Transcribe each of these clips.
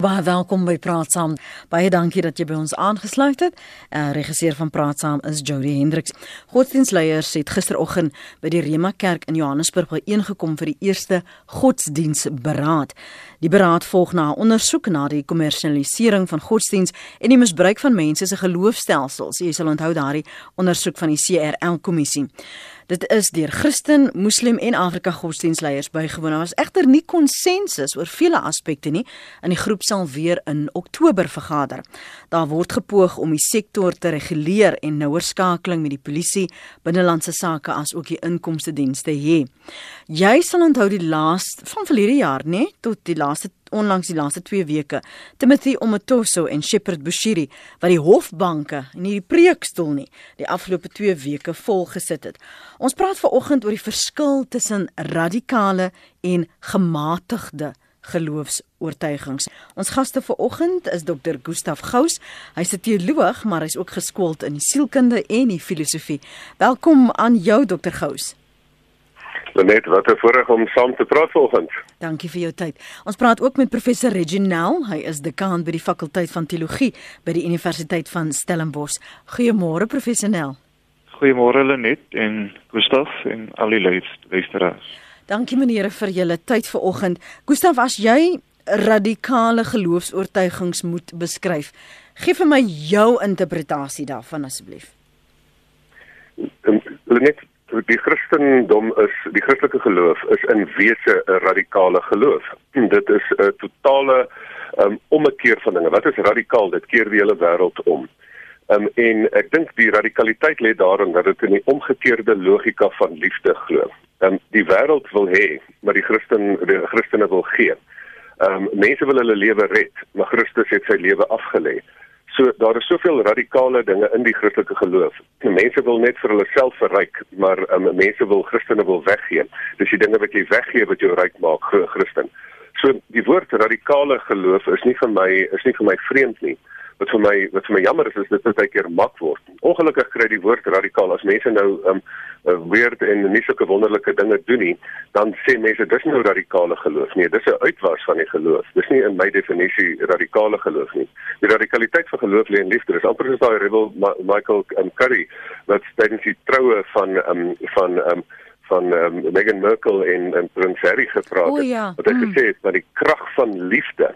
Baie welkom by Praat Saam. Baie dankie dat jy by ons aangesluit het. Uh, regisseur van Praat Saam is Jody Hendriks. Godsdienstleiers het gisteroggend by die Rema Kerk in Johannesburg byeengekom vir die eerste godsdienstberaad. Die beraad volg na 'n ondersoek na die kommersialisering van godsdiens en die misbruik van mense se geloofstelsels. Jy sal onthou daardie ondersoek van die CRL kommissie. Dit is deur Christen, Moslem en Afrika godsdienstleiers bygewoon. Daar was egter nie konsensus oor vele aspekte nie. In die groep sal weer in Oktober vergader. Daar word gepoog om die sektor te reguleer en nouer skakeling met die polisie, binnelandse sake as ook die inkomste dienste hê. Jy sal onthou die laaste van verlede jaar, nê, tot die laaste onlangs die laaste 2 weke Timothy Omatoso en Shepherd Bushiri wat die hofbanke en nie die preekstoel nie die afgelope 2 weke vol gesit het. Ons praat veraloggend oor die verskil tussen radikale en gematigde geloofs-oortuigings. Ons gaste vanoggend is Dr. Gustaf Gous. Hy's 'n teoloog, maar hy's ook geskoold in die sielkunde en die filosofie. Welkom aan jou Dr. Gous. Net wat 'n voorreg om saam te praat vanoggend. Dankie vir jou tyd. Ons praat ook met professor Reginel. Hy is dekaan by die fakulteit van teologie by die Universiteit van Stellenbosch. Goeiemôre professor Nel. Goeiemôre Lenet en Gustaf en al die luisteraars. Dankie meneere vir julle tyd vanoggend. Gustaf, as jy radikale geloofs-oortuigings moet beskryf, gee vir my jou interpretasie daarvan asseblief. Lenet, die Christendom is die Christelike geloof is in wese 'n radikale geloof. Dit is 'n totale um, ommekeer van dinge. Wat is radikaal? Dit keer die hele wêreld om. Um, en ek dink die radikaliteit lê daarin dat dit in die omgekeerde logika van liefde glo. Um, die wêreld wil hê, maar die Christen die Christene wil gee. Um, mense wil hulle lewe red, maar Christus het sy lewe afgelê. So daar is soveel radikale dinge in die Christelike geloof. Mense wil net vir hulle self verryk, maar um, mense wil Christene wil weggee. Dis die dinge wat jy weggee wat jou ryk maak, Christen. So die woord radikale geloof is nie vir my is nie vir my vreemd nie wat vir my wat vir my jammer is is dit baie keer mak word. Ongelukkig kry die woord radikaal as mense nou um weird en nie sulke wonderlike dinge doen nie, dan sê mense dis nou radikale geloof. Nee, dis 'n uitwas van die geloof. Dis nie in my definisie radikale geloof nie. Die radikaliteit van geloof lê in liefde. Dis amper soos daai rebel Ma Michael um, Curry wat tydens die troue van um van um van um, Meghan Markle en en Prins Harry gepraat het. Ja. Wat hy mm. gesê het dat die krag van liefde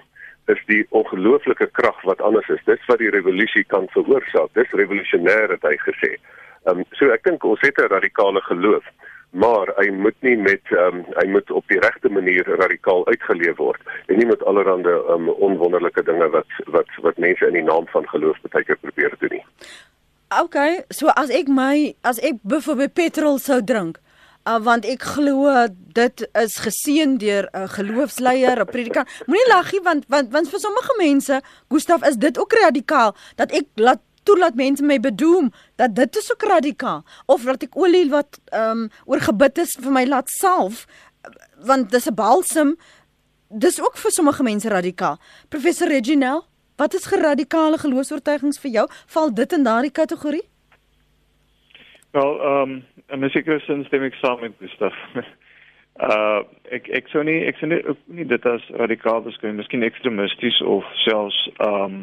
is die ongelooflike krag wat anders is. Dis wat die revolusie kan veroorsaak. Dis revolusionêr het hy gesê. Ehm um, so ek dink ons het 'n radikale geloof, maar hy moet nie met ehm um, hy moet op die regte manier radikaal uitgeleef word en nie met allerlei ehm um, onwonderlike dinge wat wat wat mense in die naam van geloof baie keer probeer doen nie. OK, so as ek my as ek byvoorbeeld petrol sou drink Uh, want ek glo dit is geseën deur 'n uh, geloofsleier, 'n predikant. Moenie laggie want want want vir sommige mense, Gustaf, is dit ook radikaal dat ek laat toelaat mense my bedoem dat dit is ook radikaal of dat ek olie wat ehm um, oor gebid is vir my laat salf want dis 'n balsem. Dis ook vir sommige mense radikaal. Professor Reginel, wat is geradikale geloofsvertuigings vir jou? Val dit in daardie kategorie? Wel, ehm um, en as ek gesien stem ek saam met Gustaf. uh ek ek sou nie ek sou nie, nie dit as radikaal beskryf, miskien ekstremisties of selfs ehm um,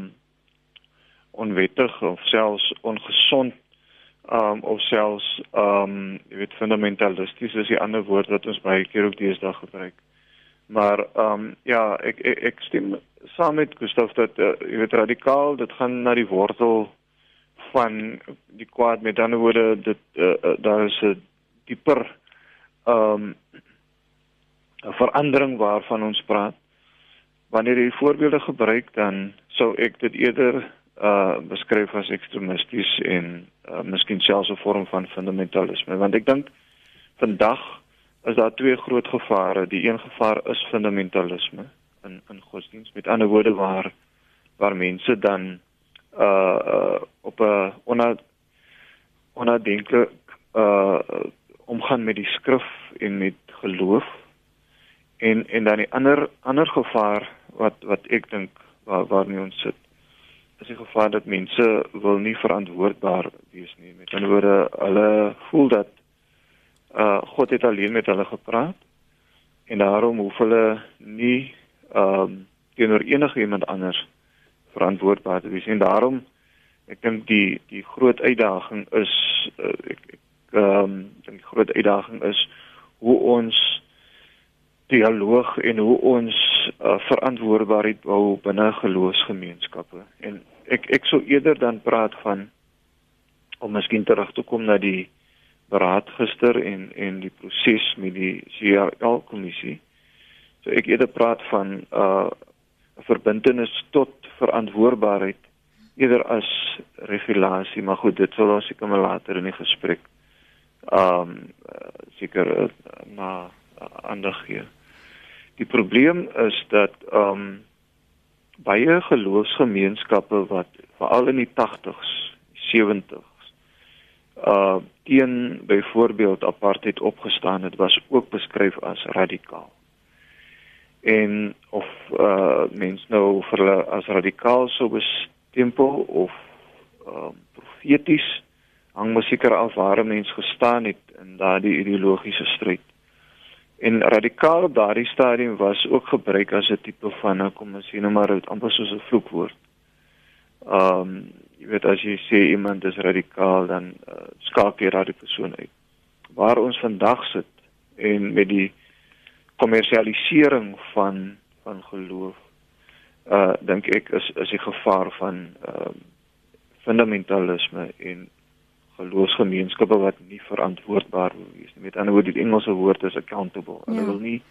onwettig of selfs ongesond ehm um, of selfs ehm um, jy weet fundamentalisties is die ander woord wat ons baie keer ook deesdae gebruik. Maar ehm um, ja, ek, ek ek stem saam met Gustaf dat uh, jy weet radikaal, dit gaan na die wortel van die kwaad met ander woorde dit uh, uh, daar is 'n dieper ehm um, verandering waarvan ons praat. Wanneer jy voorbeelde gebruik dan sou ek dit eerder uh beskryf as ekstremisties en uh, miskien selfs 'n vorm van fundamentalisme want ek dink vandag is daar twee groot gevare. Die een gevaar is fundamentalisme in in godsdienst. Met ander woorde waar waar mense dan uh, uh op 'n ona onadenklik uh omgaan met die skrif en met geloof. En en dan die ander ander gevaar wat wat ek dink waar waarmee ons sit is die gevaar dat mense wil nie verantwoordbaar wees nie. Met ander woorde hulle voel dat uh God het alleen met hulle gepraat en daarom hoef hulle nie ehm um, teenoor enige iemand anders verantwoordbaar te wees. En daarom ek dink die die groot uitdaging is uh, ek ek ehm um, dink die groot uitdaging is hoe ons dialoog en hoe ons uh, verantwoordbaarheid bou binne geloofsgemeenskappe en ek ek sou eerder dan praat van om miskien terug te kom na die beraad gister en en die proses met die CRL kommissie. So ek eerder praat van 'n uh, verbintenis tot verantwoordbaarheid eerder as regulasie, maar goed, dit sal ons seker maar later in die gesprek ehm um, seker uh, na uh, ander gee. Die probleem is dat ehm um, baie geloofsgemeenskappe wat veral in die 80s, 70s uh teen byvoorbeeld apartheid opgestaan het was ook beskryf as radikaal. En of uh mens nou vir hulle as radikaal sou bestempel of um profeties hang mos seker af waar 'n mens gestaan het in daardie ideologiese stryd. En radikaal op daardie stadium was ook gebruik as 'n tipe van 'n kom ons sê nou maar amper soos 'n vloekwoord. Um jy weet as jy sê iemand is radikaal dan uh, skakel jy daardie persoon uit. Waar ons vandag sit en met die kommersialisering van van geloof uh dink ek is is die gevaar van uh fundamentalisme en geloofsgemeenskappe wat nie verantwoordbaar wil wees nie. Met ander woorde die Engelse woord is accountable. Hulle ja. wil nie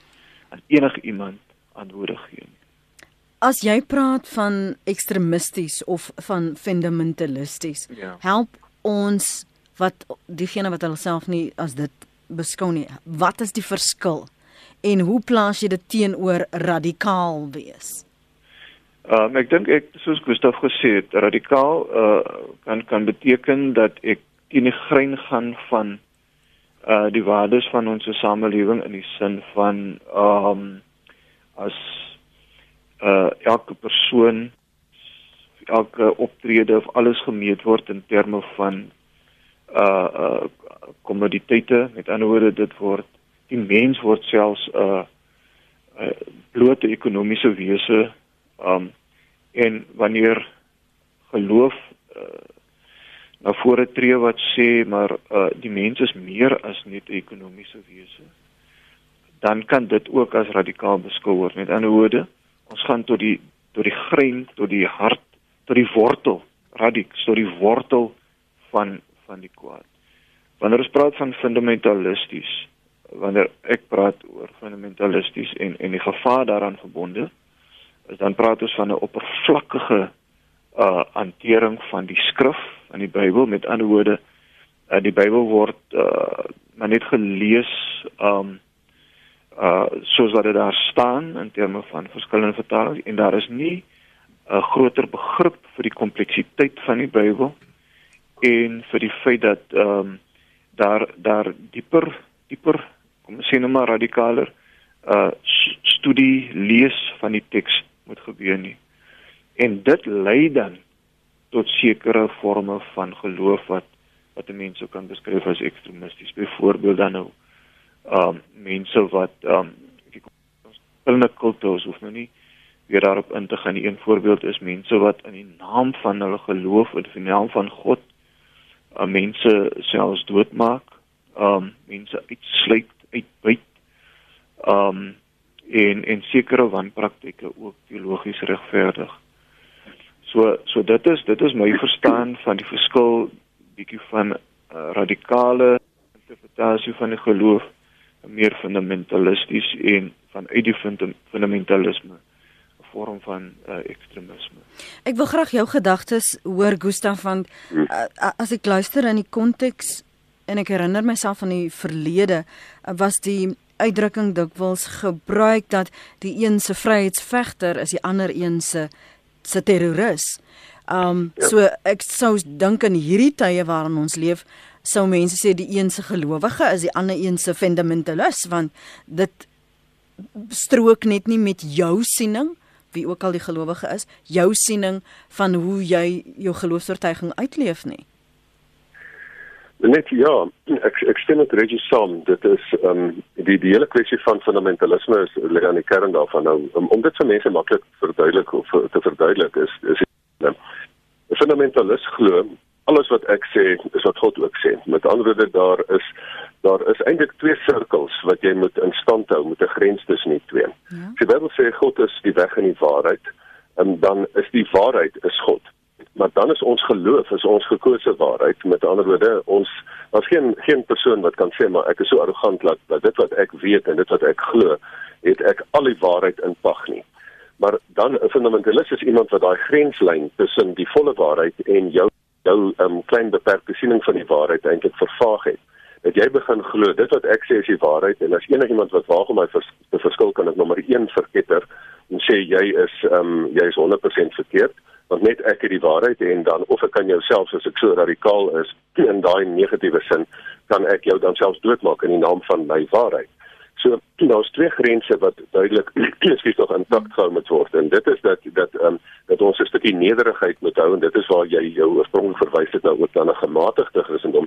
aan enige iemand antwoorde gee nie. As jy praat van ekstremisties of van fundamentalisties, ja. help ons wat diegene wat hulself nie as dit beskou nie. Wat is die verskil? En hoe plaas jy dit teenoor radikaal wees? Um, ek dink ek soos Gustaf gesê het, radikaal uh kan kan beteken dat ek teen die grein gaan van uh die waardes van ons samelewing in die sin van ehm um, as uh elke persoon elke optrede of alles gemeet word in terme van uh uh kommoditeite met ander woorde dit word die mens word selfs 'n uh, uh blote ekonomiese wese um en wanneer geloof uh, na vore tree wat sê maar uh die mens is meer as net 'n ekonomiese wese dan kan dit ook as radikaal beskou word met ander woorde ons gaan tot die tot die grein, tot die hart, tot die wortel, radik, tot die wortel van van die kwaad. Wanneer ons praat van fundamentalisties, wanneer ek praat oor fundamentalisties en en die gevaar daaraan verbonde, dan praat ons van 'n oppervlakkige uh hantering van die skrif van die Bybel. Met ander woorde uh, die Bybel word uh maar net gelees um uh soos wat dit daar staan in terme van verskillende vertalings. En daar is nie 'n groter begrip vir die kompleksiteit van die Bybel en vir die feit dat ehm um, daar daar dieper dieper kom ons sê nou maar radikaler uh studie lees van die teks moet gebeur nie. En dit lei dan tot sekere forme van geloof wat wat mense kan beskryf as ekstremisties. Byvoorbeeld dan nou um mense wat um hulle kultuur hoef nou nie weer daarop in te gaan. Een voorbeeld is mense wat in die naam van hulle geloof en in die naam van God uh, mense selfs doodmaak, um mense uitsluit, uitbuit. Um en en sekere wanpraktyke ook teologies regverdig. So so dit is dit is my verstaan van die verskil bietjie van uh, radikale interpretasie van die geloof meer fundamentalisties en vanuit die fundamentalisme 'n vorm van uh, ekstremisme. Ek wil graag jou gedagtes hoor Gustaf van uh, as ek luister in die konteks en ek herinner myself aan die verlede uh, was die uitdrukking dikwels gebruik dat die een se vryheidsvegter is die ander een se se terroris. Um ja. so ek sou dink in hierdie tye waarin ons leef sou mense sê die een se gelowige is die ander een se fundamentalis want dit strook net nie met jou siening wie ook al die gelowige is jou siening van hoe jy jou geloofsvertuiging uitleef nie Net ja, ek ek stem met Reggie saam. Dit is ehm um, die die hele kwessie van fundamentalisme is lê aan die kern daarvan. Nou om, om dit vir mense maklik verduidelik of te verduidelik is is 'n fundamentalis glo alles wat ek sê is wat God ook sê. Met ander woorde daar is daar is eintlik twee sirkels wat jy moet in stand hou met 'n grens tussen die twee. Ja. Die Bybel sê God is die weg en die waarheid en dan is die waarheid is God maar dan is ons geloof is ons gekose waarheid. Met ander woorde ons daar's geen geen persoon wat kan sê maar ek is so arrogant dat, dat dit wat ek weet en dit wat ek glo het ek al die waarheid in pag nie. Maar dan 'n fundamentalis is iemand wat daai grenslyn tussen die volle waarheid en jou jou um, klein beperkte siening van die waarheid eintlik vervaag het. Dat jy begin glo dit wat ek sê is die waarheid en as enigiemand wat waag om my vers, te verskil kan ek nommer 1 verketter en sê jy is um, jy is 100% verkeerd want net ek het die waarheid en dan of ek kan jouself as ek so radikaal is in daai negatiewe sin kan ek jou dan selfs doodmaak in die naam van my waarheid. So daar's twee grense wat duidelik skielik nog intak gehou moet word en dit is dat dat ehm um, dat ons 'n stukkie nederigheid moet hou en dit is waar jy jou oorsprong verwys het nou ook dan 'n gematigde Christendom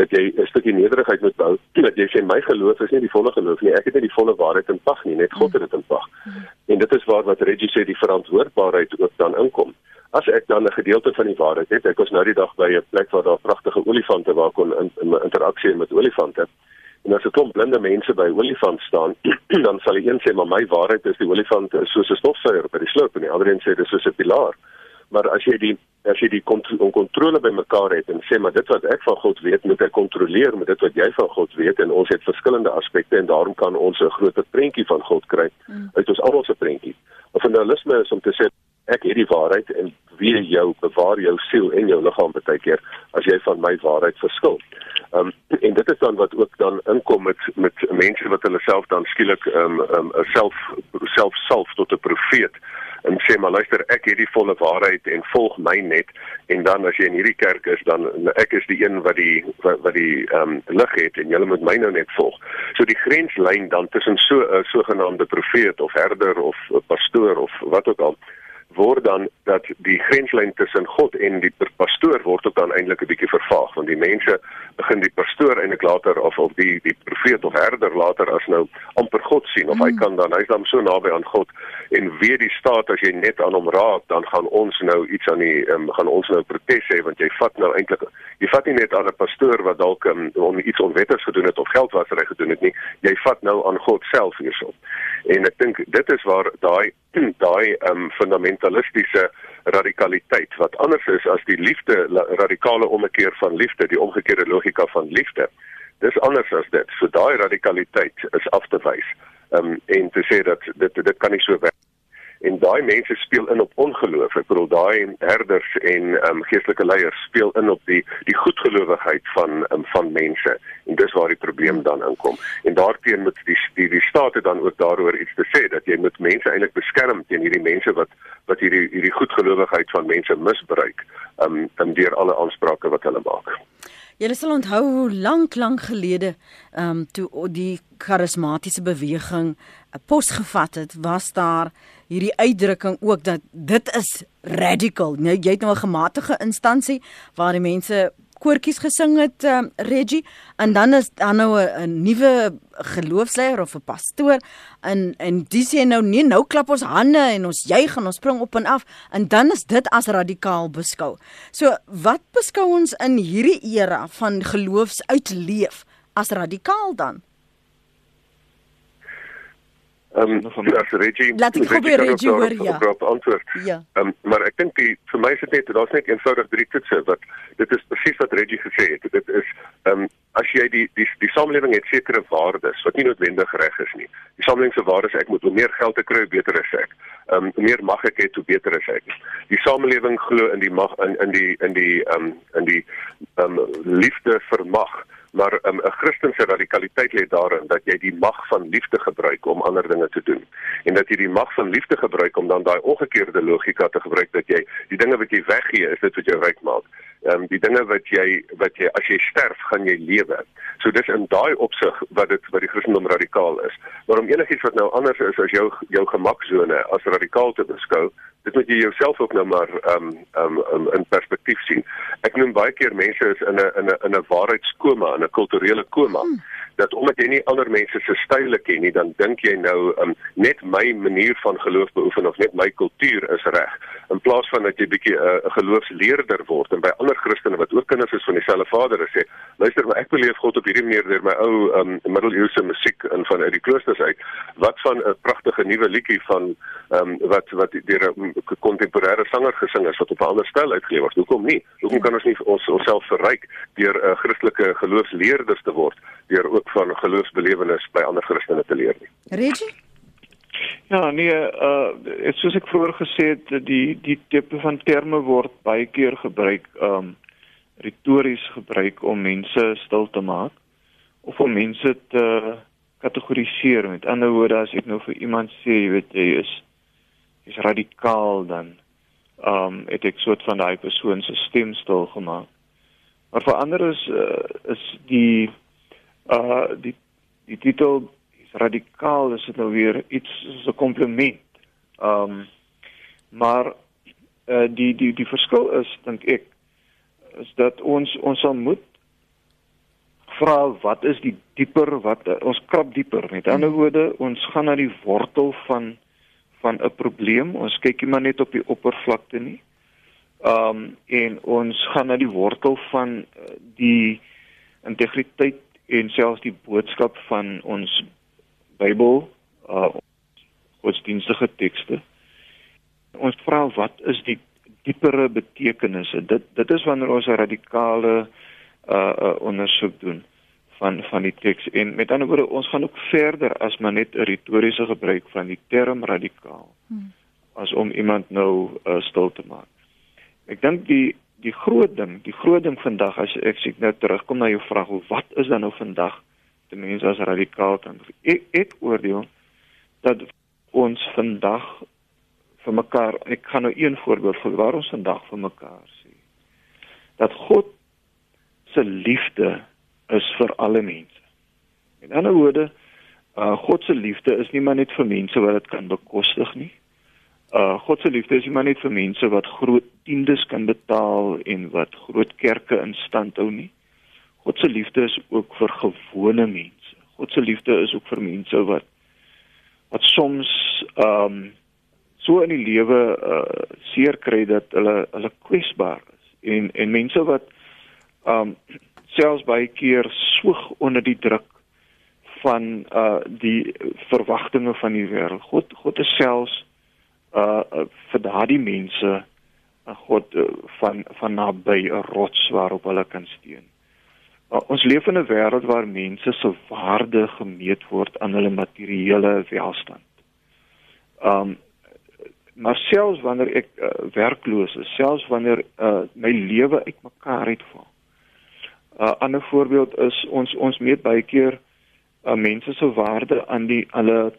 dat jy 'n stukkie nederigheid moet bou dat jy sê my geloof is nie die volle geloof nie ek het nie die volle waarheid in pag nie net God het dit in pag. En dit is waar wat Reggie sê die verantwoordbaarheid ook dan inkom. As ek dan 'n gedeelte van die waarheid het ek was nou die dag by 'n plek waar daar pragtige olifante waar kon in, in interaksie met olifante en as 'n klomp blinde mense by olifant staan dan sal die een sê maar my waarheid is die olifant is soos 'n stofsuier by die sloop en die ander een sê dis soos 'n pilaar maar as jy die as jy die kontrole by mekaar het en sê maar dit wat ek van God weet moet ek kontroleer met dit wat jy van God weet en ons het verskillende aspekte en daarom kan ons 'n groter prentjie van God kry mm. uit ons almal se prentjie. Of fundamentalisme is om te sê ek het die waarheid en wie jou bewaar jou siel en jou liggaam baie keer as jy van my waarheid verskil. Ehm um, en dit is dan wat ook dan inkom met met mense wat hulle self dan skielik ehm um, um, self self self tot 'n profeet en sê maar luister ek het die volle waarheid en volg my net en dan as jy in hierdie kerk is dan ek is die een wat die wat, wat die ehm um, lig het en julle moet my nou net volg. So die grenslyn dan tussen so 'n sogenaamde profeet of herder of pastoor of wat ook al word dan dat die grenslyn tussen God en die pastoor word ook dan eintlik 'n bietjie vervaag want die mense begin die pastoor eintlik later of of die die profeet of herder later as nou amper God sien of mm. hy kan dan hy's dan so naby aan God en weet die staat as jy net aan hom raak dan gaan ons nou iets aan die um, gaan ons nou protes hê want jy vat nou eintlik jy vat nie net aan 'n pastoor wat dalk um, om iets onwettigs gedoen het of geldwasery gedoen het nie jy vat nou aan God self hierso en ek dink dit is waar daai daai um, fundamentalistiese radikaliteit wat anders is as die liefde radikale omkeer van liefde die omgekeerde logika van liefde dis anders as dit. So daai radikaliteit is af te wys. Um, en te sê dat dit dit kan nie so werk en daai mense speel in op ongeloof. Ek bedoel daai herders en ehm um, geestelike leiers speel in op die die goedgelowigheid van um, van mense en dis waar die probleem dan inkom. En daarteen moet die die, die staat dan ook daaroor iets te sê dat jy moet mense eintlik beskerm teen hierdie mense wat wat hierdie hierdie goedgelowigheid van mense misbruik um, um deur alle aansprake wat hulle maak. Julle sal onthou hoe lank lank gelede ehm um, toe die karismatiese beweging 'n pos gevat het, was daar hierdie uitdrukking ook dat dit is radical. Nou jy het nou 'n gematige instansie waar die mense koortjies gesing het um, Reggie en dan is dan nou 'n nuwe geloofsleier of 'n pastoor en en dis sê nou nee nou klap ons hande en ons juig en ons spring op en af en dan is dit as radikaal beskou. So wat beskou ons in hierdie era van geloofsuitleef as radikaal dan? Ehm um, ja, Reggie. Laat ek probeer Reggie hoor ja. Op antwoord. Ja. Ehm um, maar ek dink die vir my is dit net daar's net eenvoudig drie toetse wat dit is presies wat Reggie gesê het. Dit is ehm um, as jy die die die samelewing het sekere waardes wat nie noodwendig reg is nie. Die samelewing se waardes ek moet meer geld te kry, beter is ek. Ehm um, meer mag ek hê, hoe beter is ek. Die samelewing glo in die mag in in die in die ehm um, in die ehm um, liefde vir mag maar 'n um, Christelike radikaliteit lê daarin dat jy die mag van liefde gebruik om ander dinge te doen. En dat jy die mag van liefde gebruik om dan daai omgekeerde logika te gebruik dat jy die dinge wat jy weggee is dit wat jou ryk maak ehm um, die dinge wat jy wat jy as jy sterf gaan jy lewe. So dis in daai opsig wat dit wat die Christendom radikaal is. Maar om enigiets wat nou anders is as jou jou gemaksone as radikaal te beskou, dit moet jy jouself ook nou maar ehm um, ehm um, um, in perspektief sien. Ek noem baie keer mense is in 'n in 'n in 'n waarheidskoma, in 'n kulturele koma. Hmm dat omdat jy nie ander mense se style ken nie, dan dink jy nou um, net my manier van geloof beoefen of net my kultuur is reg. In plaas van dat jy bietjie uh, 'n uh, geloofsleerder word en by ander Christene wat ook kinders is van dieselfde Vader sê, luister maar ek beleef God op hierdie manier deur my ou um, middeleeuse musiek in van uit die kloosters uit. Wat van 'n pragtige nuwe liedjie van um, wat wat deur 'n kontemporêre sanger gesing is wat op 'n ander styl uitgeleef word. Hoekom nie? Hoekom kan ons nie ons onsself verryk deur 'n uh, Christelike geloofsleerders te word? deur ook van geloofsbelewenis by ander Christene te leer nie. Reggie? Ja, nee, uh soos ek vroeër gesê het, die die tipe van terme word baie keer gebruik um retories gebruik om mense stil te maak of om mense te kategoriseer. Met ander woorde, as ek nou vir iemand sê, jy weet jy is is radikaal dan um het ek soort van daai persoon se stem stil gemaak. Maar vir ander is uh, is die uh die die titel radikaal is dit nou weer iets so 'n kompliment. Um maar uh die die die verskil is dink ek is dat ons ons sal moet vra wat is die dieper wat uh, ons krap dieper. Met ander woorde ons gaan na die wortel van van 'n probleem. Ons kyk nie maar net op die oppervlakte nie. Um en ons gaan na die wortel van uh, die integriteit en selfs die boodskap van ons Bybel, uh godsdienstige tekste. Ons vra wat is die diepere betekenisse? Dit dit is wanneer ons 'n radikale uh, uh ondersoek doen van van die teks en met ander woorde ons gaan ook verder as maar net 'n retoriese gebruik van die term radikaal hmm. as om iemand nou uh, stil te maak. Ek dink die die groot ding, die groot ding vandag as ek sê nou terugkom na jou vraag, wat is dan nou vandag te mense as radikaal dan? Ek ek oordeel dat ons vandag vir mekaar, ek gaan nou een voorbeeld vir waar ons vandag vir mekaar sê. Dat God se liefde is vir alle mense. In ander woorde, uh, God se liefde is nie maar net vir mense wat dit kan bekostig nie uh God se liefde is nie maar net vir mense wat groot tiendes kan betaal en wat groot kerke in stand hou nie. God se liefde is ook vir gewone mense. God se liefde is ook vir mense wat wat soms um so in die lewe uh seer kry dat hulle hulle kwesbaar is en en mense wat um selfs baie keer soeg onder die druk van uh die verwagtinge van die wêreld. God God is selfs uh, uh vir daardie mense uh, God uh, van van naby 'n rots waarop hulle kan steun. Ons leef in 'n wêreld waar mense se waarde gemeet word aan hulle materiële welstand. Um maar selfs wanneer ek uh, werkloos is, selfs wanneer uh, my lewe uitmekaar uitval. 'n uh, ander voorbeeld is ons ons meet baie keer uh, mense se waarde aan die hulle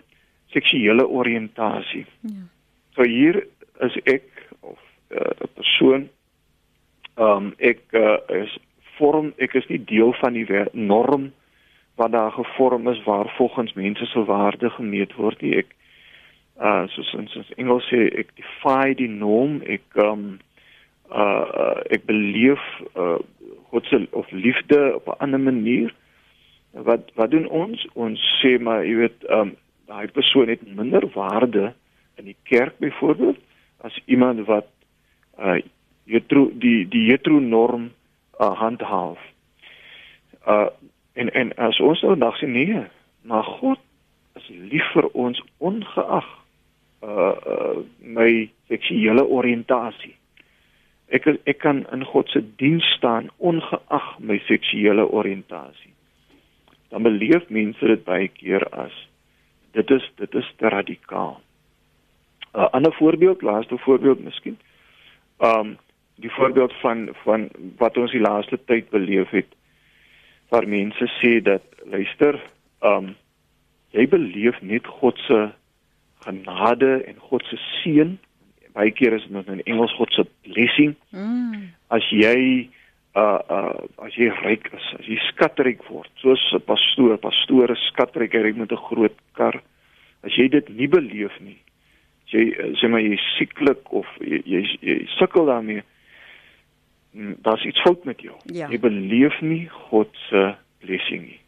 seksuele oriëntasie. Ja. So hier is ek of uh, 'n uh, persoon ehm um, ek uh, is vorm ek is nie deel van die norm wat daar gevorm is waar volgens mense se waarde gemeet word nie. Ek uh soos in soos Engels sê ek defy die norm. Ek um, uh ek beleef uh God se of liefde op 'n ander manier. Wat wat doen ons? Ons sê maar jy weet um, daai persoon het minder waarde in die kerk byvoorbeeld as iemand wat uh hetero die die hetero norm uh, handhaaf. Uh en en as ons nou dag sien nee, maar God is lief vir ons ongeag uh, uh my seksuele oriëntasie. Ek ek kan in God se diens staan ongeag my seksuele oriëntasie. Dan beleef mense dit baie keer as dit is dit is te radikaal. 'n uh, ander voorbeeld, laaste voorbeeld miskien. Um die voorbeeld van van wat ons die laaste tyd beleef het waar mense sê dat luister, um jy beleef net God se genade en God se seën. Baie keer is dit in Engels God se blessing. Mm. As jy uh uh as jy ryk is, as jy skatryk word, soos 'n pastoor, pastore skatryk ry met 'n groot kar. As jy dit nie beleef nie, as jy sê maar jy sieklik of jy jy, jy sukkel daarmee, daar's iets fout met jou. Ja. Jy beleef nie God se blessing nie.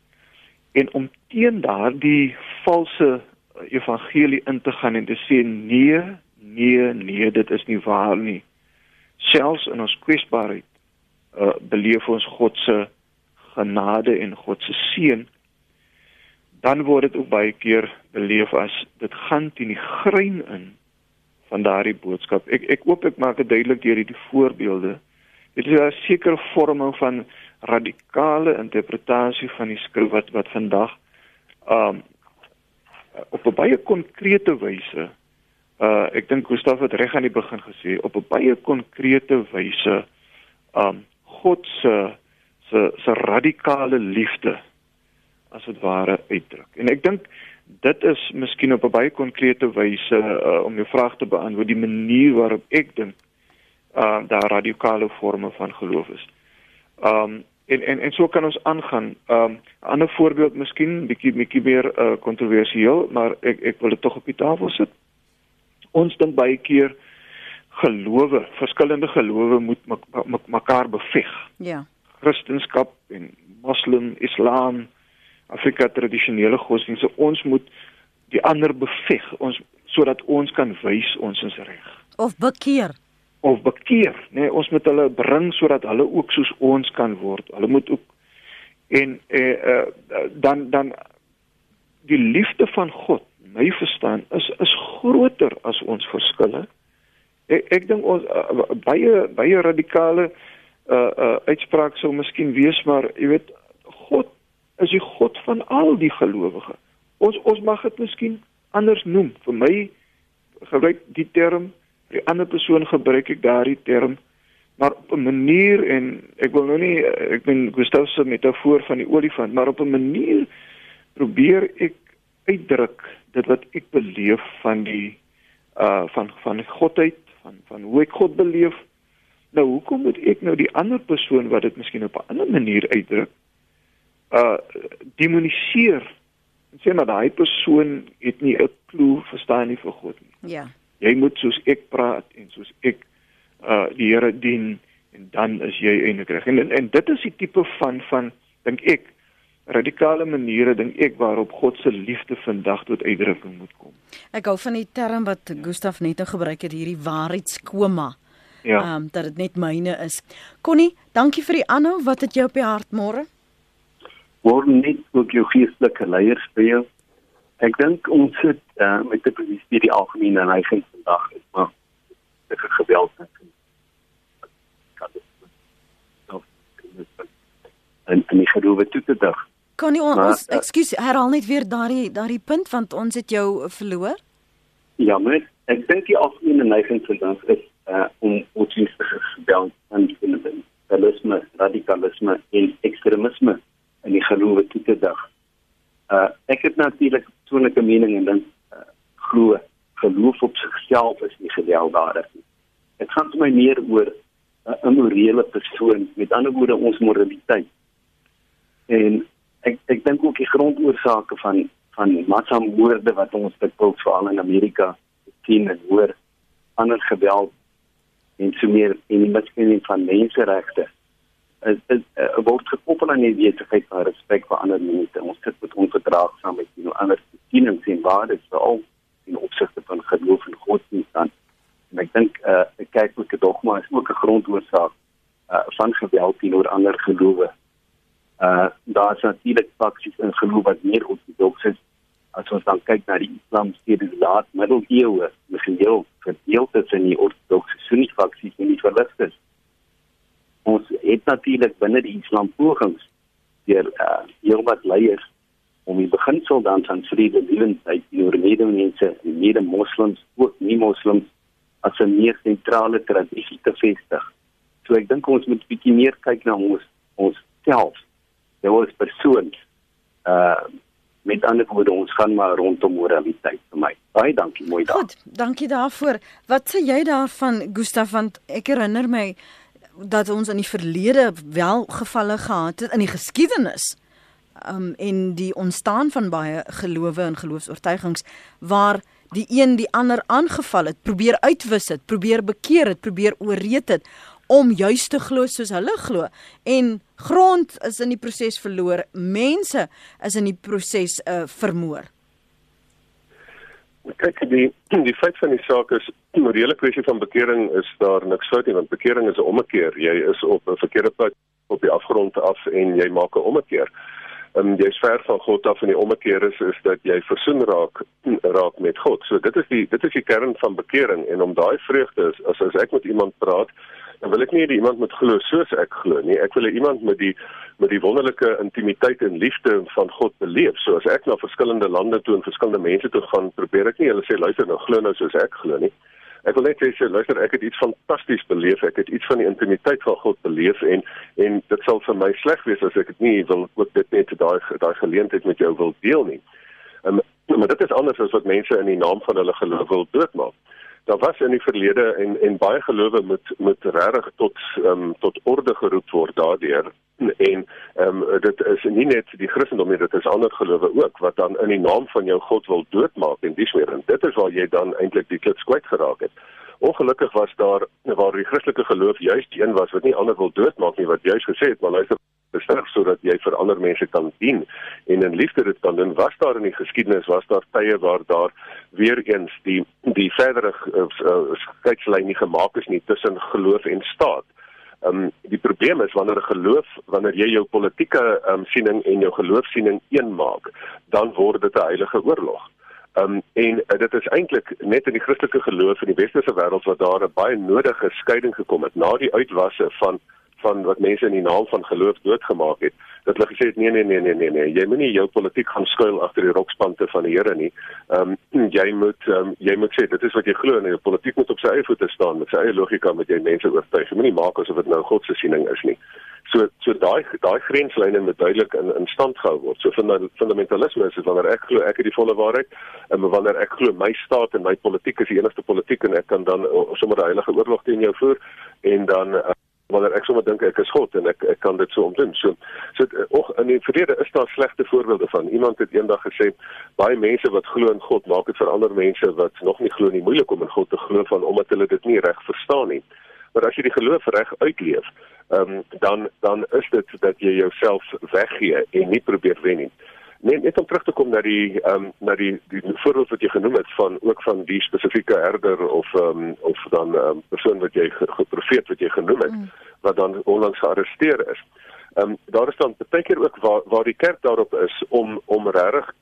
En om teen daardie valse evangelie in te gaan en te sê nee, nee, nee, dit is nie waar nie. Selfs in ons kwesbaarheid uh, beleef ons God se genade en God se seën dan word dit ook baie keer beleef as dit gaan teen die grein in van daardie boodskap. Ek ek hoop ek maak dit duidelik deur hierdie voorbeelde. Dit is 'n sekere vorming van radikale interpretasie van die skrif wat wat vandag um op 'n baie konkrete wyse uh ek dink Gustaf het reg aan die begin gesê op 'n baie konkrete wyse um God se se se radikale liefde as dit ware uitdruk. En ek dink dit is miskien op 'n baie konkrete wyse uh, om jou vraag te beantwoord die manier waarop ek dink uh daar radikale forme van geloof is. Um en en en so kan ons aangaan. Um 'n ander voorbeeld miskien bietjie bietjie meer uh kontroversieel, maar ek ek wil dit tog op die tafel sit. Ons dink baie keer gelowe, verskillende gelowe moet mekaar beveg. Ja. Christendom en Moslem, Islam, Afrika tradisionele godsdienste, ons moet die ander beveg, ons sodat ons kan wys ons is reg. Of bekeer. Of bekeer, nee, ons moet hulle bring sodat hulle ook soos ons kan word. Hulle moet ook en eh uh, dan dan die liefde van God, my verstaan, is is groter as ons verskille ek ek dink ons uh, baie baie radikale uh uh uitspraak sou miskien wees maar jy weet God is die God van al die gelowiges. Ons ons mag dit miskien anders noem. Vir my gebruik die term, die ander persoon gebruik ek daardie term maar op 'n manier en ek wil nou nie ek ben Gustav se metafoor van die olifant, maar op 'n manier probeer ek uitdruk dit wat ek beleef van die uh van van godheid van van hoe ek God beleef. Nou hoekom moet ek nou die ander persoon wat dit miskien op 'n ander manier uitdruk uh demoniseer en sê maar daai persoon het nie 'n klou verstaan nie vir God nie. Ja. Jy moet soos ek praat en soos ek uh die Here dien en dan is jy eintlik reg. En, en dit is die tipe van van dink ek radikale maniere dink ek waarop God se liefde vandag tot uitdrukking moet kom. Ek hou van die term wat Gustaf net nou gebruik het hierdie waarheidskoma. Ja. Ehm um, dat dit net myne is. Connie, dankie vir die aanhou. Wat het jou op die hart môre? Word net ook jou geestelike leiers speel. Ek dink ons sit uh, met 'n posisie die algemene neiging vandag is maar dit is geweld en en en die gedoe toe te dig. Kan nie ons maar, eh, ekskuus herhaal net weer daardie daardie punt want ons het jou verloor? Ja, maar ek dink die algemene neiging vandag is uh om oortwinstige gebeld aan fundamentalisme, radikalisme en ekstremisme in die geloof toe te dig. Uh ek het natuurlik persoonlike mening en dan uh, glo geloof op sigself is nie gewelddadig nie. Dit gaan vir my meer oor 'n uh, immorele persoon, met ander woorde ons moraliteit. En ek ek dink ook die grondoorsake van van massamoorde wat ons dikwels veral in Amerika sien en hoor ander geweld en so meer en die miskenning van menseregte is is uh, word gekoppel aan die wetenskap van respek vir ander mense. Ons sit met onverdraagsaamheid teenoor ander sienings en waardes veral in opsigte van geloof en godsdienst dan. En ek dink uh, 'n kerklike dogma is ook 'n grondoorsaak uh, van geweld teenoor ander gelowe uh daar is natuurlik faksies in geloof wat meer ortodoks is as ons dan kyk na die islam steeds laat middeleeue met heel verdeel tussen die ortodokse sunni faksies en die verligtes ons het natuurlik binne die islam pogings deur uh heel wat leiers om die beginsel dan van vrede lewensheid teenoor medemense en mede-moslems ook nie moslems as 'n meer sentrale tradisie te vestig so ek dink ons moet bietjie meer kyk na ons ons self jou as persoon uh met ander woorde ons gaan maar rondom moraliteit vir my. Baie dankie, mooi dag. Goed, dankie daarvoor. Wat sê jy daarvan Gustaf want ek herinner my dat ons in die verlede wel gevalle gehad het in die geskiedenis um en die ontstaan van baie gelowe en geloofs-oortuigings waar die een die ander aangeval het, probeer uitwis het, probeer bekeer het, probeer ooreed het om juis te glo soos hulle glo en grond is in die proses verloor, mense is in die proses uh, vermoor. Kyk, die die feit van die saak is, die morele kwessie van bekering is daar niks fout nie, want bekering is 'n ommekeer. Jy is op 'n verkeerde pad op die afgrond af en jy maak 'n ommekeer. En jy's ver van God af en die ommekeer is is dat jy versoen raak raak met God. So dit is die dit is die kern van bekering en om daai vreugde is as as ek met iemand praat dan wil ek nie hê iemand moet glo soos ek glo nie. Ek wil hê iemand met die met die wonderlike intimiteit en liefde van God beleef. So as ek na verskillende lande toe en verskillende mense toe gaan, probeer ek nie hulle sê luister nou glo nou soos ek glo nie. Ek wil net sê luister ek het iets fantasties beleef. Ek het iets van die intimiteit van God beleef en en dit sal vir my sleg wees as ek dit nie wil ook dit net daai daai geleentheid met jou wil deel nie. Um, maar dit is anders as wat mense in die naam van hulle geloof wil doodmaak daar was in die verlede en en baie gelowe moet moet regtig tot ehm um, tot orde geroep word daardeur en ehm um, dit is nie net die Christendom nie dit is ander gelowe ook wat dan in die naam van jou God wil doodmaak en dis weer en dit is waar jy dan eintlik die klits kwyt geraak het. Ongelukkig was daar waar die Christelike geloof juist die een was wat nie ander wil doodmaak nie wat juist gesê het maar luister besterf sodat jy vir ander mense kan dien en in liefde dit kan doen was daar in die geskiedenis was daar tye waar daar weer eens die die verdere uh, skeidslyn nie gemaak is nie tussen geloof en staat. Ehm um, die probleem is wanneer geloof wanneer jy jou politieke ehm um, siening en jou geloofsiening een maak, dan word dit 'n heilige oorlog. Ehm um, en uh, dit is eintlik net in die Christelike geloof in die westerse wêreld wat daar 'n baie nodige skeiding gekom het na die uitwasse van van wat mense in die naam van geloof doodgemaak het dat hulle gesê het nee nee nee nee nee nee jy moenie jou politiek gaan skuil agter die rokspante van die Here nie. Ehm um, jy moet um, jy moet sê dit is wat jy glo en jou politiek moet op sy eie voete staan met sy eie logika met jy mense oortuig. Jy moenie maak asof dit nou God se siening is nie. So so daai daai grenslyne moet duidelik in in stand gehou word. So fundamentalisme is wanneer ek glo ek het die volle waarheid en wanneer ek glo my staat en my politiek is die enigste politiek en ek kan dan sommer 'n heilige oorlog teen jou voer en dan uh, wanneer ek sommer dink ek is God en ek ek kan dit so omdoen. So so eh, och in die verlede is daar slegte voorbeelde van. Iemand het eendag gesê baie mense wat glo in God maak dit vir ander mense wat nog nie glo nie moeilik om in God te glo van omdat hulle dit nie reg verstaan nie. Maar as jy die geloof reg uitleef, ehm um, dan dan is dit dat jy jouself weggee en nie probeer wen nie. Nee, net om terug te kom na die ehm um, na die die voorbeeld wat jy genoem het van ook van die spesifieke herder of ehm um, of dan 'n um, ehm, persoon wat jy geprofeet wat jy genoem het mm. wat dan onlangs gearresteer is. Ehm um, daar is dan baie keer ook waar waar die kerk daarop is om om regtig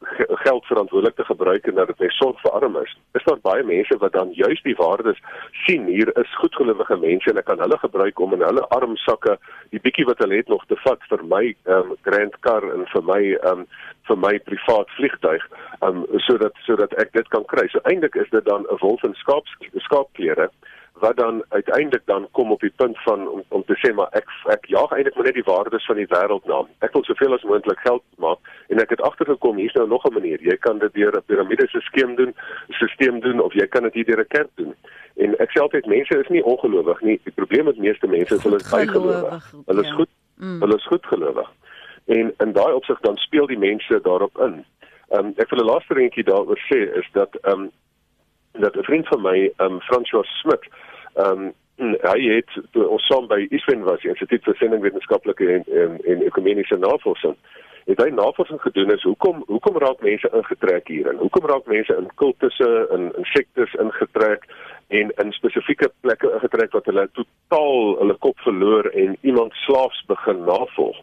geld verantwoordelik te gebruik en dat dit net sorg vir armes. Is daar baie mense wat dan juist die waardes sien hier is goedgelowige mense en ek kan hulle gebruik om in hulle arm sakke die bietjie wat hulle het nog te vat vir my ehm um, grand car en vir my ehm um, vir my privaat vliegtuig ehm um, sodat sodat ek dit kan kry. So eintlik is dit dan 'n wolf in skaap skaapklere wat dan uiteindelik dan kom op die punt van om, om te sê maar ek ek jaag eintlik maar net die waardes van die wêreld na. Ek wil soveel as moontlik geld maak en ek het agtergekom hier's nou nog 'n manier. Jy kan dit deur 'n piramidese skeem doen, stelsel doen of jy kan dit hier deur 'n kerk doen. En ek sê altyd mense is nie ongelowig nie. Die probleem met meeste mense is hulle is baie gelowig. Hulle is ja. goed. Mm. Hulle is goed gelowig. En in daai opsig dan speel die mense daarop in. Ehm um, ek wil 'n laaste dingetjie daaroor sê is dat ehm um, dat 'n vriend van my, ehm um, François Smit, ehm um, hy het toe ons saam by ISWEN was, Instituut vir Sendingwetenskaplike en en, en Ekumeniese Navorsing, het hy navorsing gedoen is hoekom hoekom raak mense ingetrek hierin? Hoekom raak mense in kultusse en in sektes ingetrek en in spesifieke plekke ingetrek wat hulle totaal hulle kop verloor en iemand slaafs begin navolg?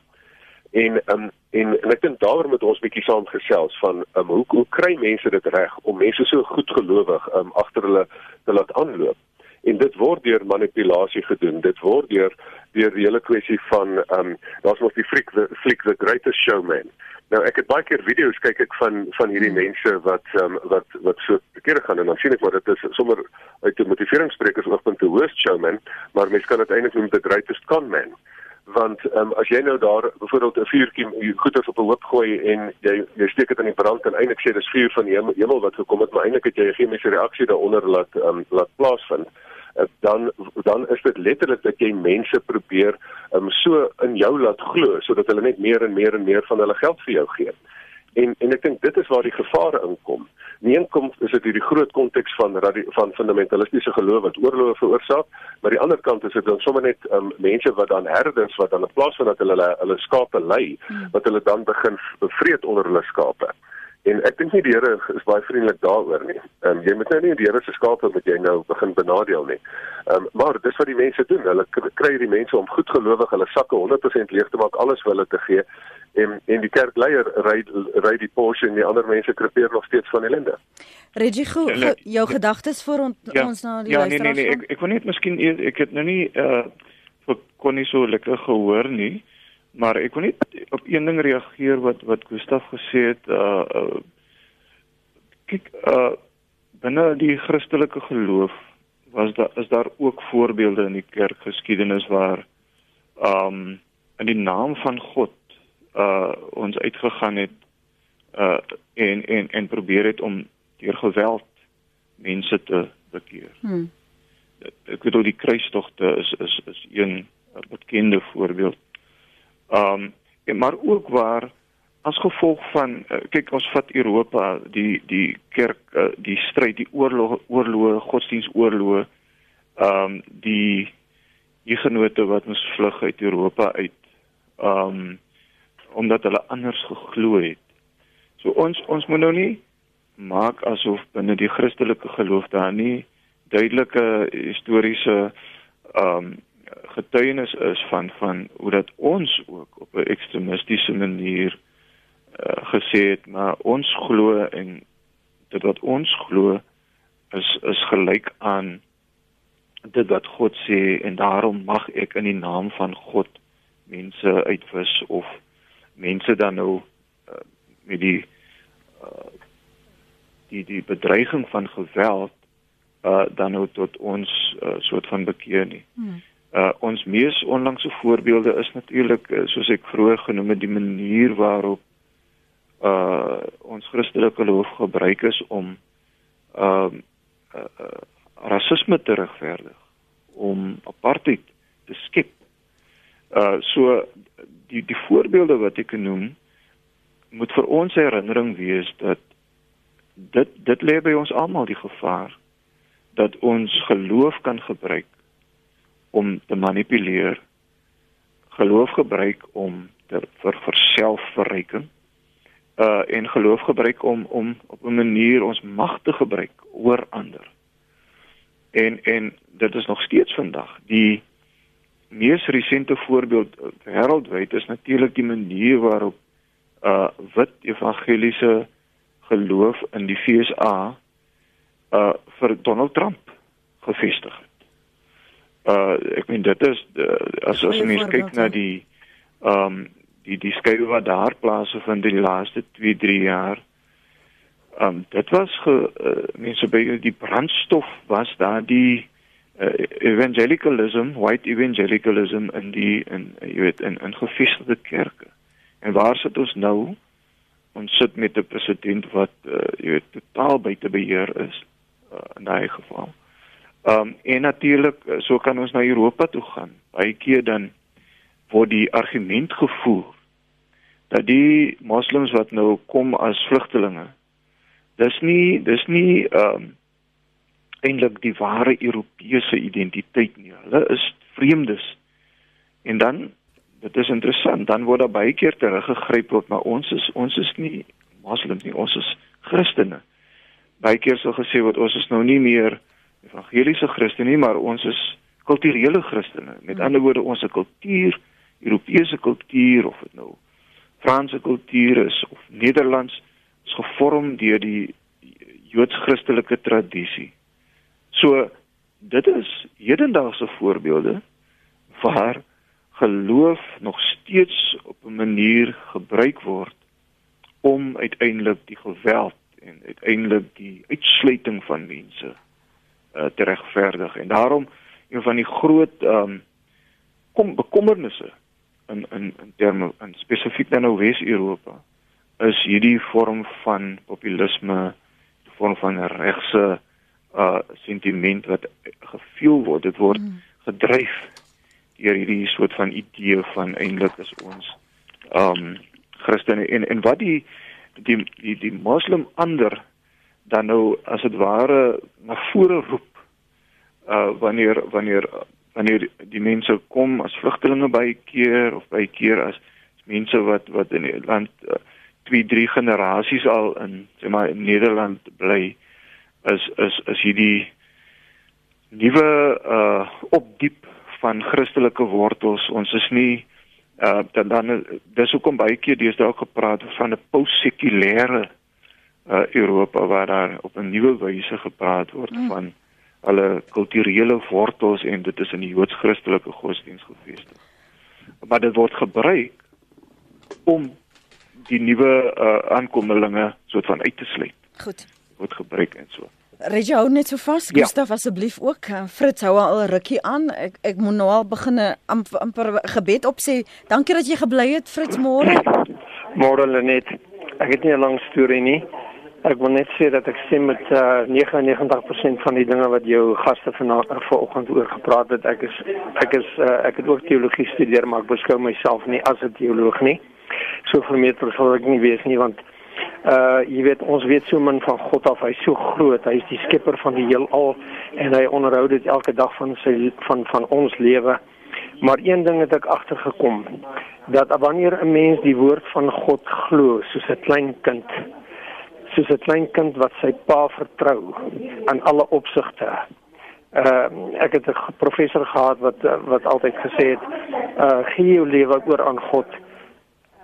En um, en en ek dink daaroor moet ons bietjie saam gesels van um, hoe hoe kry mense dit reg om mense so goed gelowig um, agter hulle te laat aanloop? En dit word deur manipulasie gedoen. Dit word deur deur die hele kwessie van ehm um, daar's mos die fliek the fliek the greatest showman. Nou ek het baie keer video's kyk ek van van hierdie hmm. mense wat ehm um, wat wat so verkeerde gaan en dan sien ek maar dit is sommer uit 'n motiveringspreekers oogpunt the worst showman, maar mense kan dit eintlik noem the greatest con man want um, as jy nou daar byvoorbeeld 'n vuurtjie goeders op 'n hoop gooi en jy jy steek dit in die brand en eintlik sê dis vuur van die hemel, hemel wat gekom het maar eintlik het jy 'n chemiese reaksie daaronder laat um, laat plaasvind uh, dan dan is dit letterlik dat jy mense probeer um, so in jou laat glo sodat hulle net meer en meer en meer van hulle geld vir jou gee. En en ek dink dit is waar die gevare inkom. Nie inkom is dit hierdie groot konteks van van fundamentalistiese geloof wat oorloë veroorsaak, maar die ander kant is dit dan sommer net um, mense wat dan herders wat dan in plaas van dat hulle hulle, hulle skape lei, hmm. wat hulle dan begin bevreed onder hulle skape. En ek dink nie die Here is baie vriendelik daaroor nie. Ehm um, jy moet nou nie die Here se skape met jy nou begin benadeel nie. Ehm um, maar dis wat die mense doen. Hulle kry die mense om goedgelowig hulle sakke 100% leeg te maak, alles vir hulle te gee. En en die kerkleier ry ry die Porsche en die ander mense krepeer nog steeds van ellende. Reggie, go, go, jou gedagtes vir on, ja, ons na die ja, luisteraars. Ja, nee nee nee, ek ek wil net miskien ek het nou nie uh kon nie so lekker gehoor nie. Maar ek wil net op een ding reageer wat wat Gustaf gesê het uh, uh kyk uh binne die Christelike geloof was daar is daar ook voorbeelde in die kerkgeskiedenis waar um in die naam van God uh ons uitgegaan het uh en en en probeer het om deur geweld mense te bekeer. Hmm. Ek weet al die kruistogte is is is een bekende voorbeeld. Um en maar ook waar as gevolg van uh, kyk ons vat Europa die die kerk uh, die stryd die oorlog oorloë godsdienstoorloë um die genote wat ons vlug uit Europa uit um omdat hulle anders geglo het. So ons ons moet nou nie maak asof binne die Christelike geloof daar nie duidelike historiese um getuienis is van van hoe dat ons ook op 'n ekstremistiese manier uh, gesê het maar ons glo en dit wat ons glo is is gelyk aan dit wat God sê en daarom mag ek in die naam van God mense uitwis of mense dan nou uh, met die uh, die die bedreiging van geweld uh, dan nou tot ons uh, soort van bekeer nie. Hmm. Uh ons mees onlangse voorbeelde is natuurlik uh, soos ek vroeër genoem het die manier waarop uh ons Christelike geloof gebruik is om uh, uh, uh rasisme te regverdig, om apartheid te skep. Uh so die die voorbeelde wat ek noem moet vir ons herinnering wees dat dit dit lê by ons almal die gevaar dat ons geloof kan gebruik om te manipuleer geloof gebruik om ter vir vir selfverryking uh en geloof gebruik om om op 'n manier ons mag te gebruik oor ander. En en dit is nog steeds vandag die mees resente voorbeeld uh, wêreldwyd is natuurlik die manier waarop uh wit evangeliese geloof in die FSA uh vir Donald Trump gevestig het. Uh ek meen dit is uh, as as mens kyk na die ehm um, die die skuwe wat daar plaasvind in die laaste 2 3 jaar ehm um, dit was ge, uh, mense by die brandstof was daar die uh, evangelicalism white evangelicalism in die in jy weet in in gefestigde kerke. En waar sit ons nou? Ons sit met 'n president wat uh, jy weet totaal buite beheer is uh, in daai geval. Ehm um, en natuurlik so kan ons na Europa toe gaan. Baie keer dan word die argument gevoer dat die moslems wat nou kom as vlugtelinge dis nie dis nie ehm um, eintlik die ware Europese identiteit nie. Hulle is vreemdes. En dan dit is interessant, dan word daar baie keer teruggegryp op maar ons is ons is nie moslems nie, ons is Christene. Baie keer sou gesê word ons is nou nie meer evangeliese Christene nie, maar ons is kulturele Christene. Met hmm. ander woorde, ons kultuur, Europese kultuur of dit nou Franse kultuur is of Nederlands is gevorm deur die Joods-Christelike tradisie. So dit is hedendaagse voorbeelde waar geloof nog steeds op 'n manier gebruik word om uiteindelik die geweld en uiteindelik die uitsluiting van mense uh, te regverdig en daarom een van die groot ehm um, kom bekommernisse in in in terme in spesifiek nou Wes-Europa is hierdie vorm van populisme, die vorm van regse uh sentiment wat gevoel word. Dit word mm. gedryf deur hierdie soort van idee van eintlik is ons um Christene en en wat die die die die moslim ander dan nou as dit ware na vore roep uh wanneer wanneer wanneer die mense kom as vlugtelinge by keer of by keer as, as mense wat wat in die land uh, twee drie generasies al in sê maar in Nederland bly is is is hierdie nuwe uh opdiep van Christelike wortels. Ons is nie uh dan dan dis hoekom baie keer deesdae ook gepraat van 'n postsekulêre uh Europa waar daar op 'n nuwe wyse gepraat word mm. van hulle kulturele wortels en dit is in die Joods-Christelike godsdiens gefestig. Maar dit word gebruik om die nuwe uh aankommelinge soort van uit te sluit. Goed. Word gebruik en so. Regie hou net so vas. Ja. Gustaf asseblief ook. Eh, Fritz hou al 'n rukkie aan. Ek ek moet nou al begin amper, amper gebed opsê. Dankie dat jy gebly het Fritz môre. Môre Lenet. Ek het nie 'n lang storie nie. Ek wil net sê dat ek stem met uh, 99% van die dinge wat jou gaste vanoggend oor gepraat het. Ek is ek is uh, ek het ook teologie gestudeer, maar ek beskou myself nie as 'n teoloog nie. So vermeter sal ek nie wees nie want uh jy weet ons weet so min van God af. Hy's so groot. Hy's die skepper van die heelal en hy onderhou dit elke dag van sy van van ons lewe. Maar een ding het ek agtergekom dat wanneer 'n mens die woord van God glo soos 'n klein kind soos 'n klein kind wat sy pa vertrou aan alle opsigte uh ek het 'n professor gehad wat wat altyd gesê het uh gee jou lewe oor aan God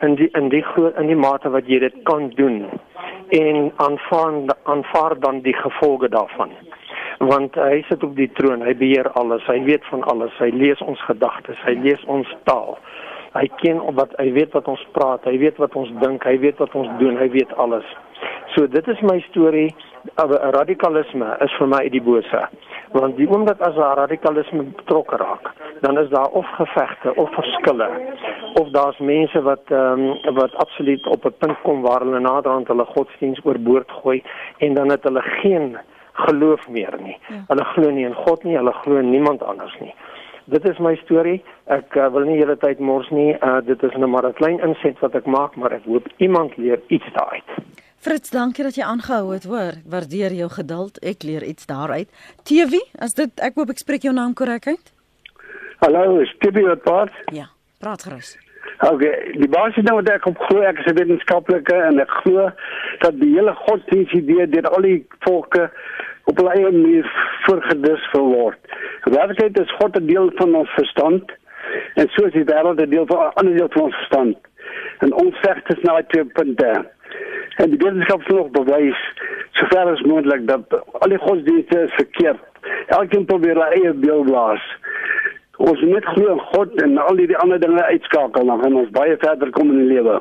in die in die groot in die mate wat jy dit kan doen en aanvaar aanvaar dan die gevolge daarvan. Want hy sit op die troon hy beheer alles hy weet van alles hy lees ons gedagtes hy lees ons taal. Hy ken wat hy weet wat ons praat hy weet wat ons dink hy weet wat ons doen hy weet alles. So dit is my storie radikalisme is vir my die bose want die oomblik as daar radikalisme betrokke raak dan is daar of gevegte of verskille of daar's mense wat ehm um, wat absoluut op 'n punt kom waar hulle naderhand hulle godsdiens oorboord gooi en dan het hulle geen geloof meer nie. Ja. Hulle glo nie in God nie, hulle glo in niemand anders nie. Dit is my storie. Ek uh, wil nie hele tyd mors nie. Uh, dit is nou maar 'n klein inset wat ek maak, maar ek hoop iemand leer iets daaruit. Fritz, dankie dat jy aangehou het, hoor. Waardeer jou geduld. Ek leer iets daaruit. TV, as dit ek hoop ek spreek jou naam korrek uit. Hallo, is TV wat praat? Ja, praat gerus. Okay, die basis nou wat ek op glo, ek is 'n wetenskaplike en ek glo dat die hele godsdienstidee deur al die volke op 'n eie manier vergedis word. Werklikheid is God 'n deel van ons verstand en so is die wêreld 'n deel van 'n ander deel van ons verstand. En ons veg dit nou uit twee punte. En die wetenskap sê nog bewys sover as moontlik dat al die godsdienste is verkeerd. Elkeen probeer hy eie beeld blaas ons net glo in God en al die ander dinge uitskakel dan gaan ons baie verder kom in die lewe.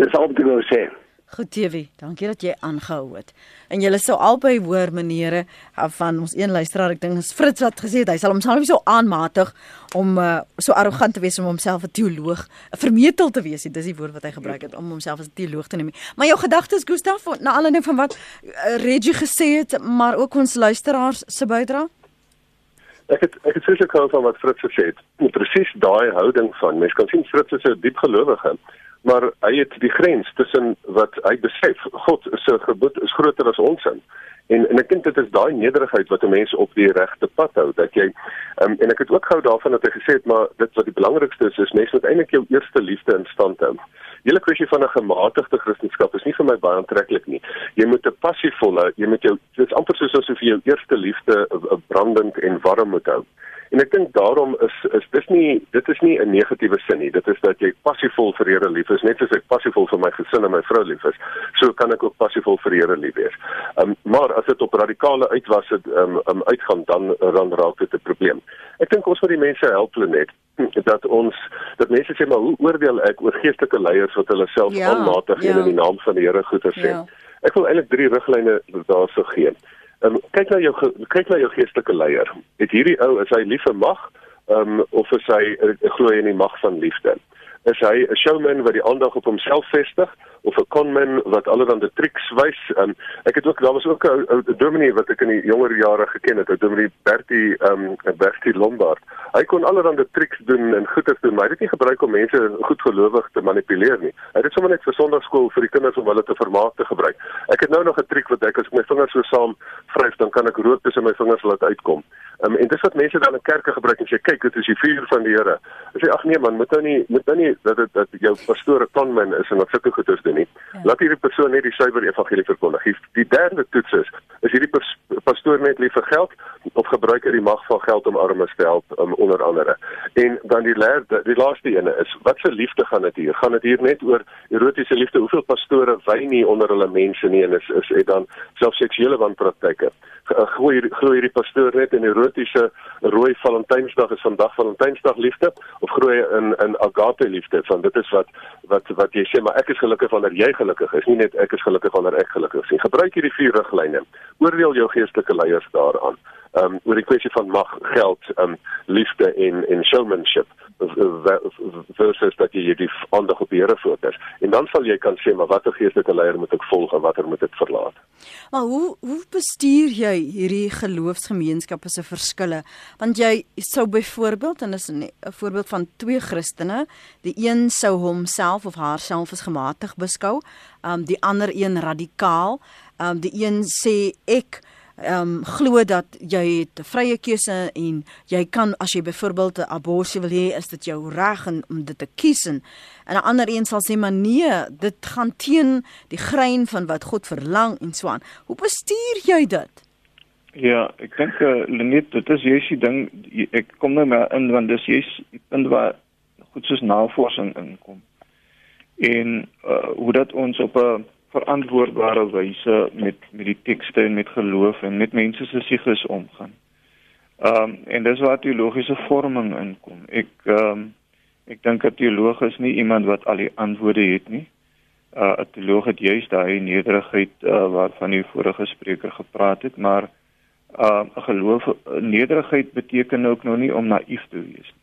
Dis al wat ek wil sê. Goed TV, dankie dat jy aangehou het. En julle sou albei hoor menere van ons een luisteraar, ek dink is Fritz wat gesê het hy sal homself nie so aanmatig om uh, so arrogant te wees om homself 'n teoloog, 'n vermetel te wees, dis die woord wat hy gebruik het om homself as 'n teoloog te noem. Maar jou gedagtes Gustaf, na aanleiding van wat uh, Reggie gesê het, maar ook ons luisteraars se bydrae? Ek het ek het seker gehou van wat Fritz gesê het. Presies daai houding van mens kan sien Fritz is 'n diep gelowige, maar hy het die grens tussen wat hy besef God se gebod is groter as ons sin. En en ek dink dit is daai nederigheid wat 'n mens op die regte pad hou dat jy um, en ek het ook gehou daarvan dat hy gesê het maar dit wat die belangrikste is is mens moet eintlik jou eerste liefde in stand hou hele kwessie van 'n gematigde Christendom is nie vir my baie aantreklik nie. Jy moet 'n passievolle, jy moet jou dit is amper soos asof jy jou eerste liefde brandend en warm moet hou. En ek dink daarom is is dis nie dit is nie 'n negatiewe sin nie. Dit is dat jy passievol vir Here lief is, net soos ek passievol vir my gesin en my vrou lief is. So kan ek ook passievol vir Here lief wees. Um maar as dit op radikale uitwas het um, um uitgaan dan dan raak dit 'n probleem. Ek dink ons moet die mense help net dat ons dat mense sê maar hoe oordeel ek oor geestelike leiers wat hulle self ja, aanmatig ja. in die naam van die Here goeie sê. Ja. Ek wil eintlik drie riglyne daarso gee. Um, kyk na jou kyk na jou geestelike leier. Het hierdie ou is hy lief vir mag um, of is hy uh, glo in die mag van liefde? Is hy 'n showman wat die aandag op homself vestig of 'n conman wat allerlei triks wys. Um, ek het ook daar was ook 'n dominee wat ek in die jonger jare geken het, 'n dominee Bertie um Bertie Lombard. Hy kon allerlei triks doen en goeie doen, maar hy het dit nie gebruik om mense goed gelowig te manipuleer nie. Hy het dit sommer net vir sonndagskool vir die kinders om hulle te vermaak te gebruik. Ek het nou nog 'n triek wat ek as ek my vingers so saam vryf, dan kan ek rook tussen my vingers laat uitkom. Um, en dis wat mense dan in kerke gebruik en sê kyk dit is die vuur van die Here. Sê ag nee man, moet nou nie moet nou nie dat dit dat jou pastoor 'n conman is en wat sulke goeders doen nie. Ja. Laat hierdie persoon net die suiwer evangelie verkondig. Die derde toets is is hierdie pastoor net lief vir geld of gebruik hy die mag van geld om armes te help um, onder andere. En dan die lerde, die laaste ene is wat se liefde gaan dit hier? Gaan dit hier net oor erotiese liefde? Hoeveel pastore wy nie onder hulle mense nie en is is het dan self seksuele wanpraktyke? Gooi glo hierdie pastoor net in erotiese rooi Valentynsdag is vandag Valentynsdag liefde of glo hy in in agape liefde? Want dit is wat wat wat jy sê maar ek is gelukkig wanneer jy gelukkig is, nie net ek is gelukkig wanneer ek gelukkig is nie. Gebruik hierdie vier riglyne. Oordeel jou geestelike leiers daaraan um oor die kwessie van mag, geld, um liefde en en showmanship versus dat jy die aandag op die Here fokus. En dan sal jy kan sê maar watter geestelike leier moet ek volg en watter moet ek verlaat. Maar hoe hoe bestuur jy hierdie geloofsgemeenskappe se verskille? Want jy sou byvoorbeeld en dis 'n voorbeeld van twee Christene, die een sou homself of haarself as gematig beskou, um die ander een radikaal. Um die een sê ek ehm um, glo dat jy het 'n vrye keuse en jy kan as jy byvoorbeeld 'n abortus wil hê, is dit jou reg om dit te kies en 'n ander een sal sê maar nee, dit gaan teen die grein van wat God verlang en so aan. Hoe bestuur jy dit? Ja, ek dink uh, Lenet, dit is jy's die ding ek kom nou maar in want dis die punt waar goed soos navorsing inkom. En uh, hoe dat ons op 'n verantwoordbare wyse met met die tekste en met geloof en met mense se siges omgaan. Ehm um, en dis waar teologiese vorming inkom. Ek ehm um, ek dink 'n teoloog is nie iemand wat al die antwoorde het nie. Uh, 'n Teoloog het juis daai nederigheid uh, waarvan die vorige spreker gepraat het, maar 'n uh, geloof nederigheid beteken ook nog nie om naïef te wees nie.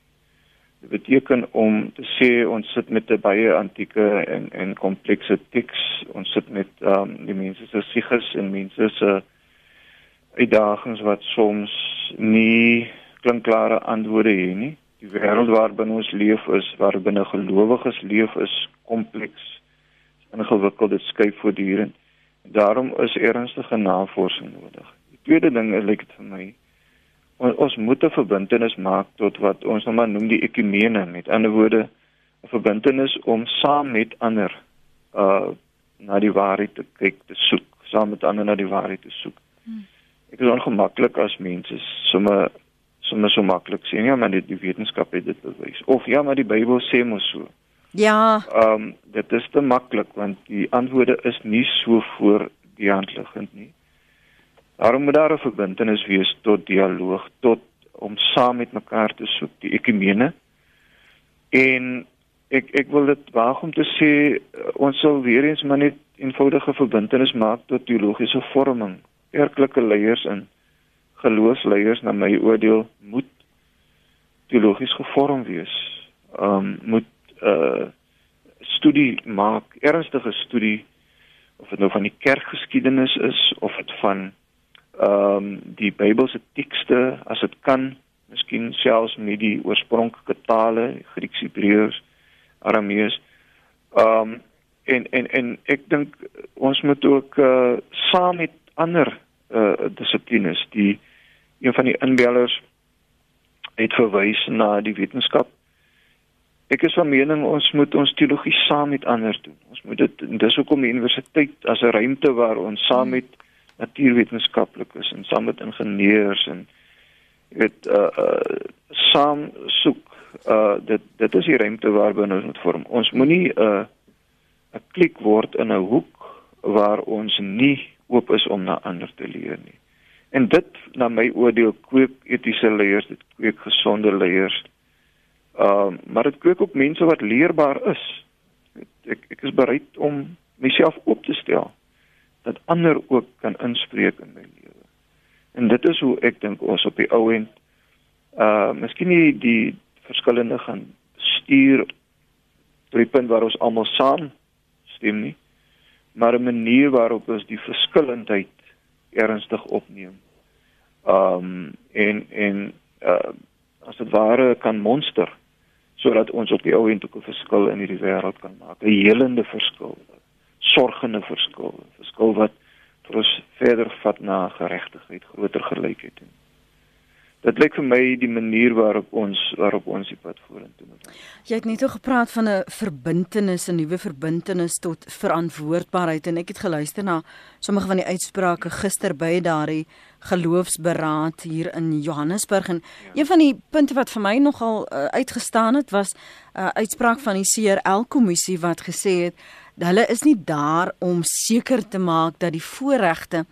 Dit beteken om te sê ons sit met 'n baie antieke en en komplekse teks. Ons sit met ehm um, die mense se siges en mense se uitdagings wat soms nie klinkklare antwoorde het nie. Die wêreld waarbinne ons leef is, waarbinne gelowiges leef is kompleks, ingewikkeld, dit skuif voortdurend. Daarom is ernstige navorsing nodig. Die tweede ding is lyk dit vir my ons, ons moet 'n verbintenis maak tot wat ons nou maar noem die ekumene met ander woorde 'n verbintenis om saam met ander uh na die waarheid te kyk te soek saam met ander na die waarheid te soek. Hmm. Ek is ongemaklik as mense sommer sommer so maklik sê ja maar die, die wetenskap het dit bewys of ja maar die Bybel sê mos so. Ja. Ehm um, dit is te maklik want die antwoorde is nie so voor die hand liggend nie. Daarom moet daar 'n verbintenis wees tot dialoog, tot om saam met mekaar te soek die ekumene. En ek ek wil dit waag om te sê ons sal weer eens maar net eenvoudige verbintenis maak tot teologiese vorming. Kerklike leiers en geloofsleiers na my oordeel moet teologies gevorm wees. Ehm um, moet 'n uh, studie maak, ernstige studie of dit nou van die kerkgeskiedenis is of dit van ehm um, die Bybelse tekste as dit kan, miskien selfs met die oorspronklike tale, Grieks, Hebreëus, Aramees. Ehm um, en en en ek dink ons moet ook uh, saam met ander uh, dissiplines die een van die inbellers het verwys na die wetenskap. Ek is van mening ons moet ons teologie saam met ander doen. Ons moet dit dis hoekom die universiteit as 'n ruimte waar ons saam met natuurwetenskaplikes en saam met ingenieurs en jy weet uh uh saam soek uh dit dit is die ruimte waarbinne ons moet vorm. Ons moenie 'n uh, 'n klik word in 'n hoek waar ons nie oop is om na ander te leer nie. En dit na my oordeel kweek etiese leiers, dit kweek gesonde leiers. Ehm uh, maar dit kweek ook mense wat leerbaar is. Ek ek is bereid om myself op te stel dat ander ook kan inspreek in my lewe. En dit is hoe ek dink ons op die ou end uh miskien nie die verskillende gaan stuur tot die punt waar ons almal saam stem nie. maar 'n manier waarop ons die verskillendheid ernstig opneem. Um en en uh as dit ware kan monster sodat ons op die ou end ook 'n verskil in hierdie wêreld kan maak, 'n helende verskil, sorgende verskil, verskil wat vir ons verder vat na geregtigheid, groter gelykheid en dit lyk vir my die manier waarop ons waarop ons die pad vorentoe moet. Jy het net oor gepraat van 'n verbintenis, 'n nuwe verbintenis tot verantwoordbaarheid en ek het geluister na sommige van die uitsprake gister by daardie geloofsberaad hier in Johannesburg en ja. een van die punte wat vir my nogal uh, uitgestaan het was 'n uh, uitspraak van die CRL kommissie wat gesê het hulle is nie daar om seker te maak dat die voorregte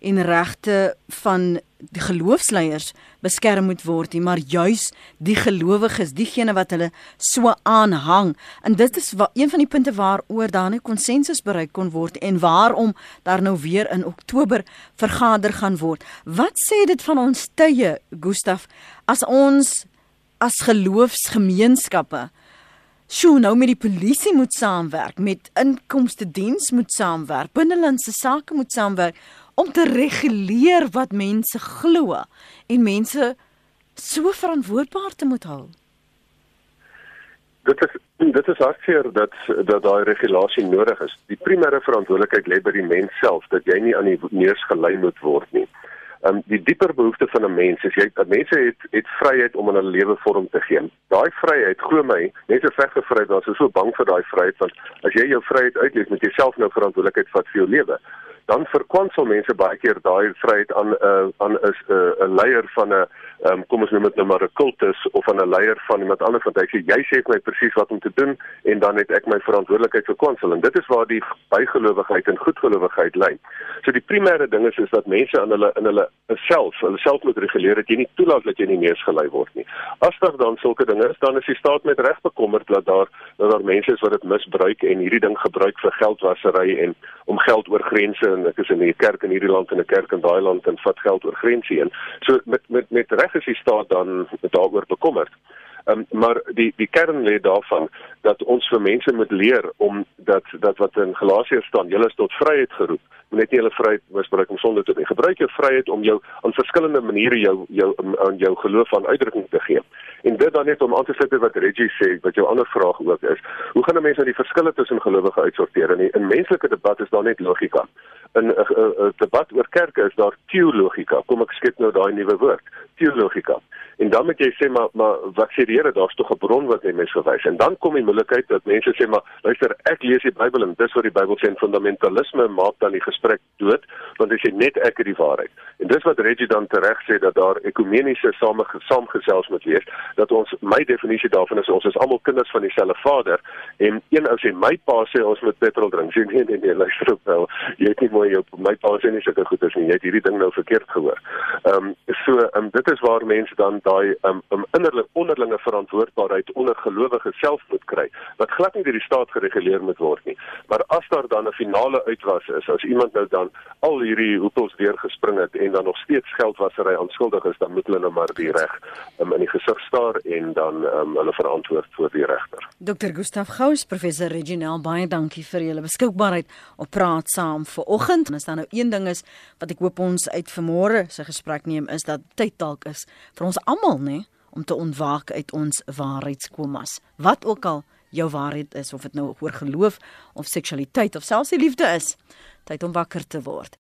en regte van die geloofsleiers beskerm moet word nie, maar juis die gelowiges, diegene wat hulle so aanhang. En dit is wat, een van die punte waaroor daar 'n konsensus bereik kon word en waarom daar nou weer in Oktober vergader gaan word. Wat sê dit van ons tye, Gustaf, as ons as geloofsgemeenskappe Sjoe, nou met die polisie moet saamwerk, met inkomste diens moet saamwerk, binnelandse sake moet saamwerk om te reguleer wat mense glo en mense so verantwoordbaar te moet hou. Dit is dit is hartseer dat dat daai regulasie nodig is. Die primêre verantwoordelikheid lê by die mens self dat jy nie aan die neus gelei moet word nie. Um die dieper behoefte van 'n mens is jy dat mense het het vryheid om aan hulle lewe vorm te gee. Daai vryheid, glo my, mense veg vir vryheid, ons is so bang vir daai vryheid want as jy jou vryheid uitleef, moet jy self nou verantwoordelikheid vat vir jou lewe dan verkwansel mense baie keer daai vryheid aan 'n uh, aan 'n 'n leier van 'n um, kom ons noem dit nou maar 'n kultus of aan 'n leier van iemand anders want hy sê jy sê vir my presies wat om te doen en dan het ek my verantwoordelikheid verkwansel en dit is waar die bygelowigheid en goedgelowigheid lê. So die primêre ding is is dat mense aan hulle in hulle self, hulle self moet reguleer dat jy nie toelaat dat jy nie neus gelei word nie. As daar dan sulke dinge is, dan is die staat met reg bekommerd dat daar dat daar mense is wat dit misbruik en hierdie ding gebruik vir geldwasery en om geld oor grense en ek is in 'n kerk in hierdie land en 'n kerk in daai land en vat geld oor grense heen. So met met met reg is die staat dan daaroor bekommerd. Um, maar die die kern lê daarvan dat ons vir mense moet leer om dat dat wat in Galasiërs staan, julle is tot vryheid geroep moet net nie hulle vryheid misbruik om sonde te doen. Gebruik jou vryheid om jou aan verskillende maniere jou jou aan jou geloof aan uitdrukking te gee. En dit dan net om aan te by wat Reggie sê, wat jou ander vraag ook is. Hoe gaan 'n mens nou die verskille tussen gelowige uitsorteer? In 'n menslike debat is daar net logika. In 'n debat oor kerke is daar teologika. Kom ek skep nou daai nuwe woord, teologika. En dan moet jy sê maar maar wat sê die Here, daar's tog 'n bron wat hy mens verwys. En dan kom die moontlikheid dat mense sê maar luister, ek lees die Bybel en dis wat die Bybel sê en fundamentalisme maak dan die gesprek dood want hy sê net ek het die waarheid. En dis wat Reggie dan tereg sê dat daar ekumeniese same saamgesels moet wees dat ons my definisie daarvan is ons is almal kinders van dieselfde Vader en een ou sê my pa sê ons moet petrol drink. Sê nee nee nee, luister op wel. Jy het nie mooi jou my pa sê nie sulke goeie nie. Jy het hierdie ding nou verkeerd gehoor. Ehm um, so ehm um, dit is waar mense dan daai um, um innerlike onderlinge verantwoordbaarheid onder gelowiges self moet kry wat glad nie deur die staat gereguleer moet word nie. Maar as daar dan 'n finale uitwas is, as iemand nou dan al hierdie hoepels deur gespring het en dan nog steeds geldwasery aanskuldig is, dan moet hulle nou maar die reg um, in die gesig staar en dan um, hulle verantwoord voor die regter. Dr. Gustaf Gous, professor Reginald, baie dankie vir julle beskikbaarheid op praat saam vanoggend. En as daar nou een ding is wat ek hoop ons uit vanmôre se gesprek neem is dat tyd dalk is vir ons almal, nê, om te ontwaak uit ons waarheidskomas. Wat ook al jou waarheid is of dit nou oor geloof of seksualiteit of selfs die liefde is, tyd om wakker te word.